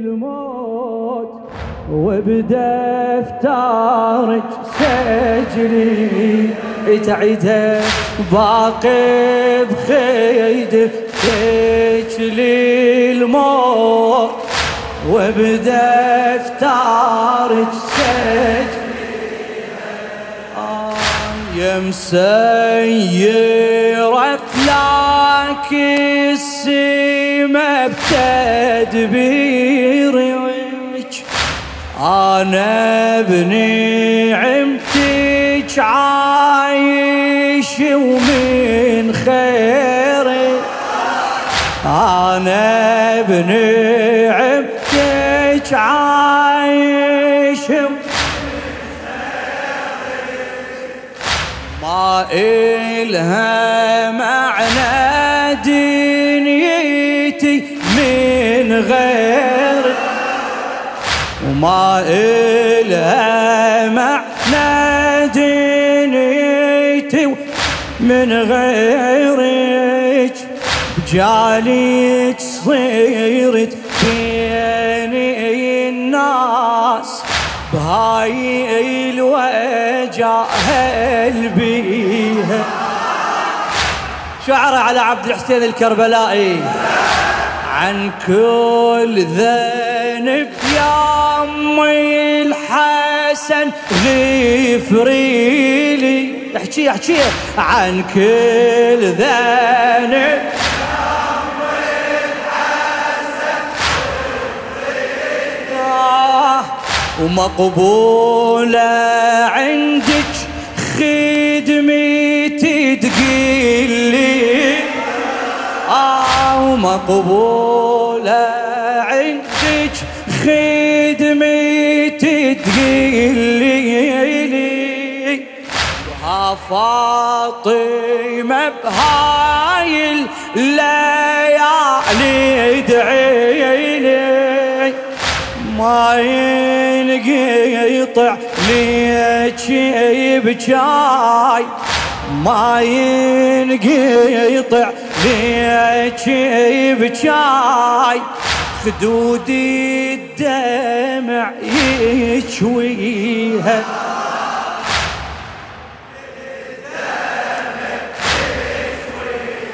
للموت وبدفترك سجلي تعيدها باقي بخيد للموت وبدفترك سجلي آه يا مسيرة لك السما بتدبيرك أنا بنعمتك عايش ومن خيرك أنا بنعمتك عايش ما إلها معنى دنيتي من غير. وما إلها معنى دنيتي من غيرك بجالك صيرت الناس بهاي الوجاهل بيها. شعر على عبد الحسين الكربلائي. عن كل ذنب يا أمي الحسن غفري لي. احكي احكي. عن كل ذنب ومقبولة عندك خدمتي تقيلي. آه ومقبولة عندك خدمتي تقيلي. ها فاطمة بهاي الليالي ادعيلي ما ينقطع ليك بجاي. ما ينقطع ليك بجاي. خدود الدمع يشويها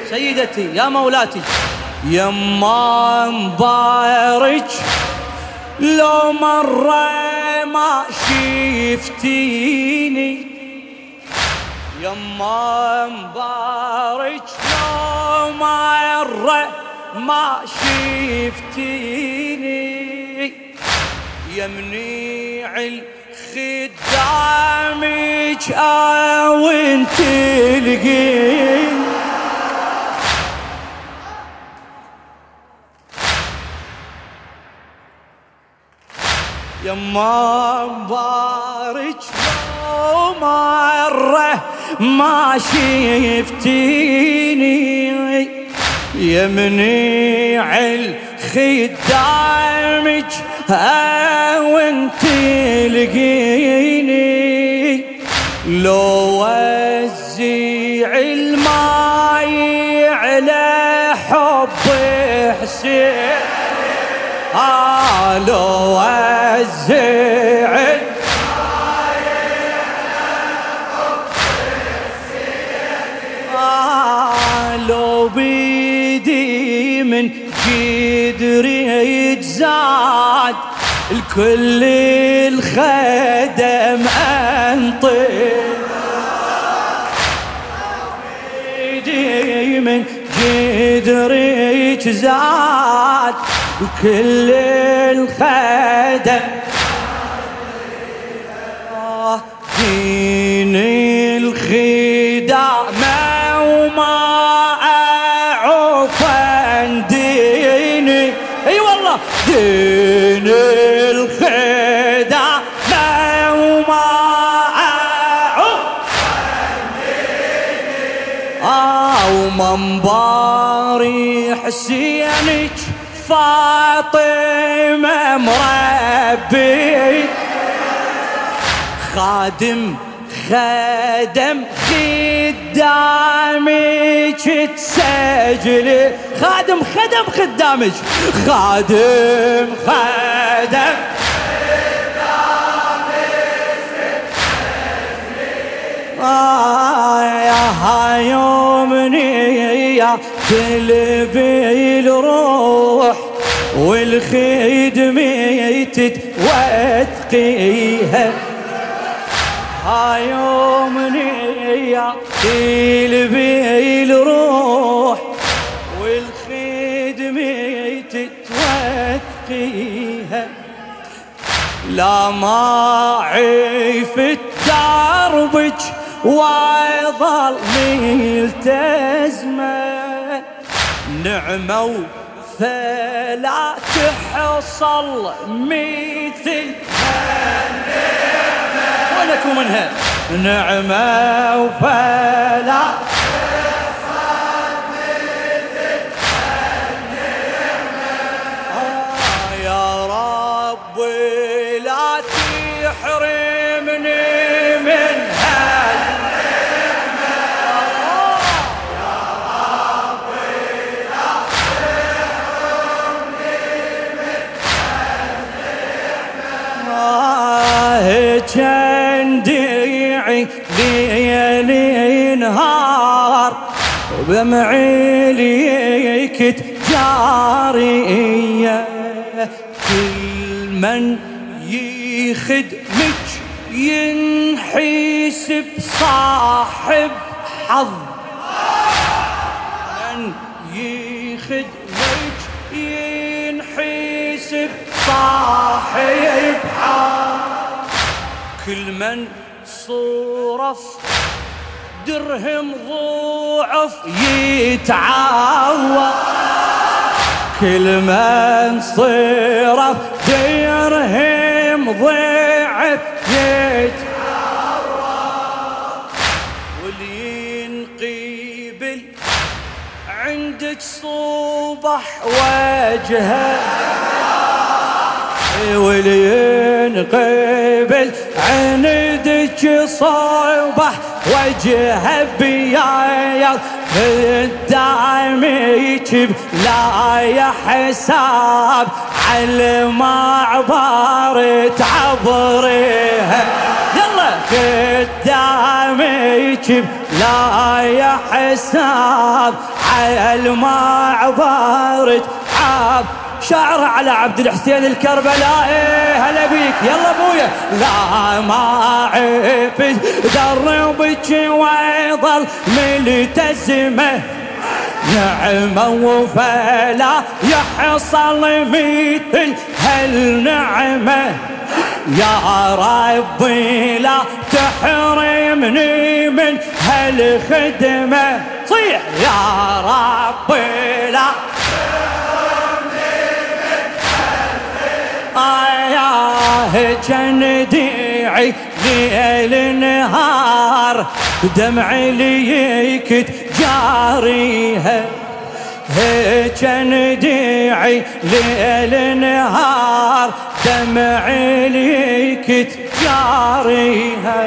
سيدتي يا مولاتي. يما مبارك لو مرة ما شفتيني. يما مبارك لو مرة ما شفتيني. يا منيع الخدامك أو أنت تلقيني. يما مبارك لو مرة ما شفتيني. يا منيع الخدامك وانت لقيني لو وزيع الماي على حب حسين لو وزع لو بيدي من قدر يجزاد الكل الخدم انطي من قدر يجزاد وكل الخدم دين الخدامة وما أعوف ديني. أي والله دين الخدامة وما أعوف ديني. آه ومنباري حسينك فاطمة مربي. خادم خدم خدامك تسجلي خادم خدم خدامك خادم خدم آه يا يومني يا تلبي الروح والخدمة تتوثقيها يومني يا تلبي الروح والخدمة تتوثقيها لا ما عفت دربك ويظل ملتزمة نعمة فلا تحصل مثل وينكم منها نعمة وفلا وبمعي ليك جارية كل من يخدمك ينحسب صاحب حظ. من يخدمك ينحسب صاحب حظ. كل من صرف درهم ضعف يتعوض كل من صرف درهم ضعف يتعوض عندك صبح وجهه واللي ينقبل عندك صبح وجه بيايا قدامك لا يا حساب على ما عبرت عبريها يلا قدامك لا يا حساب على ما عبرت شعر على عبد الحسين الكربلائي. هلا بيك. يلا ابويا لا ما عفت دربك ويظل ملتزمه نعمة وفلا يحصل مثل هالنعمة. يا ربي لا تحرمني من هالخدمة. صيح يا ربي لا آياه جنديعي ليل نهار دمع ليك جاريها جنديعي ليل نهار دمع ليك جاريها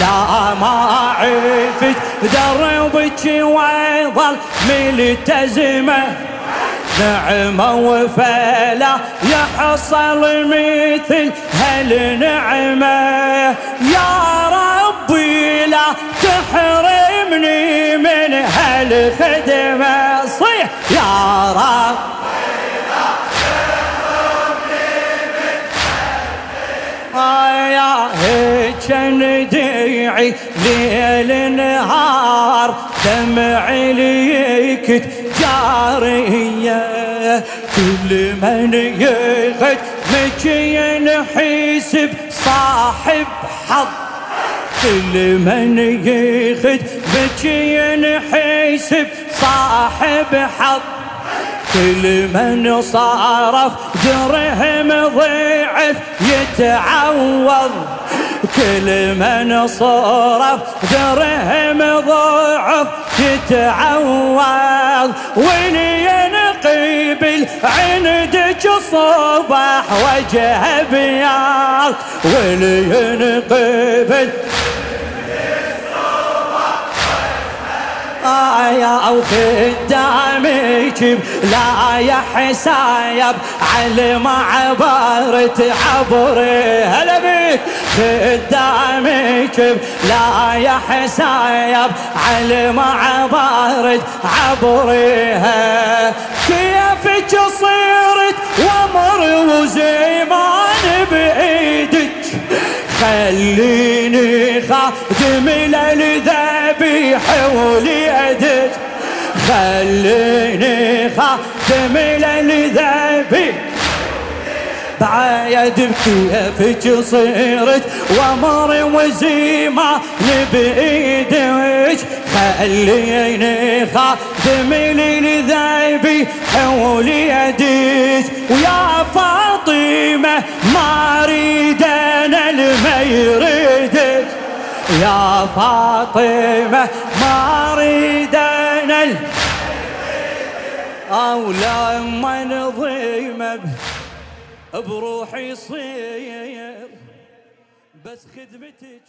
لا ما عرفت دربك ويظل ملتزمة. نعمة وفلا يحصل مثل هالنعمة يا ربي لا تحرمني من هالخدمة. صيح يا رب. يا هيك ديعي ليل نهار دمعي ليك جارية كل من يخد مجين حسب صاحب حظ. كل من يخد مجين حسب صاحب حظ. كل من صارف درهم ضعف يتعوض. كل من صرف درهم ضعف يتعوض وين ينقبل عندك صباح وجه بياض. وين ينقبل حسايا وخدامك لا يا حسايب على ما عبرت عبري هلا بيك. خدامك لا يا حسايب على ما عبرت عبريها كيفك صرت ومر وزيمان بإيدك؟ خليني خادم للذبيح وليدك خليني خادم للذبيح بعيد بكيفك صرت ومر وزيمة بايدك خليني خادم للذبي حول يدك ويا فاطمة ما أريد أنا يريدك. يا فاطمة ما أريد أنا أو لما نظيمه بروحي يصير بس خدمتك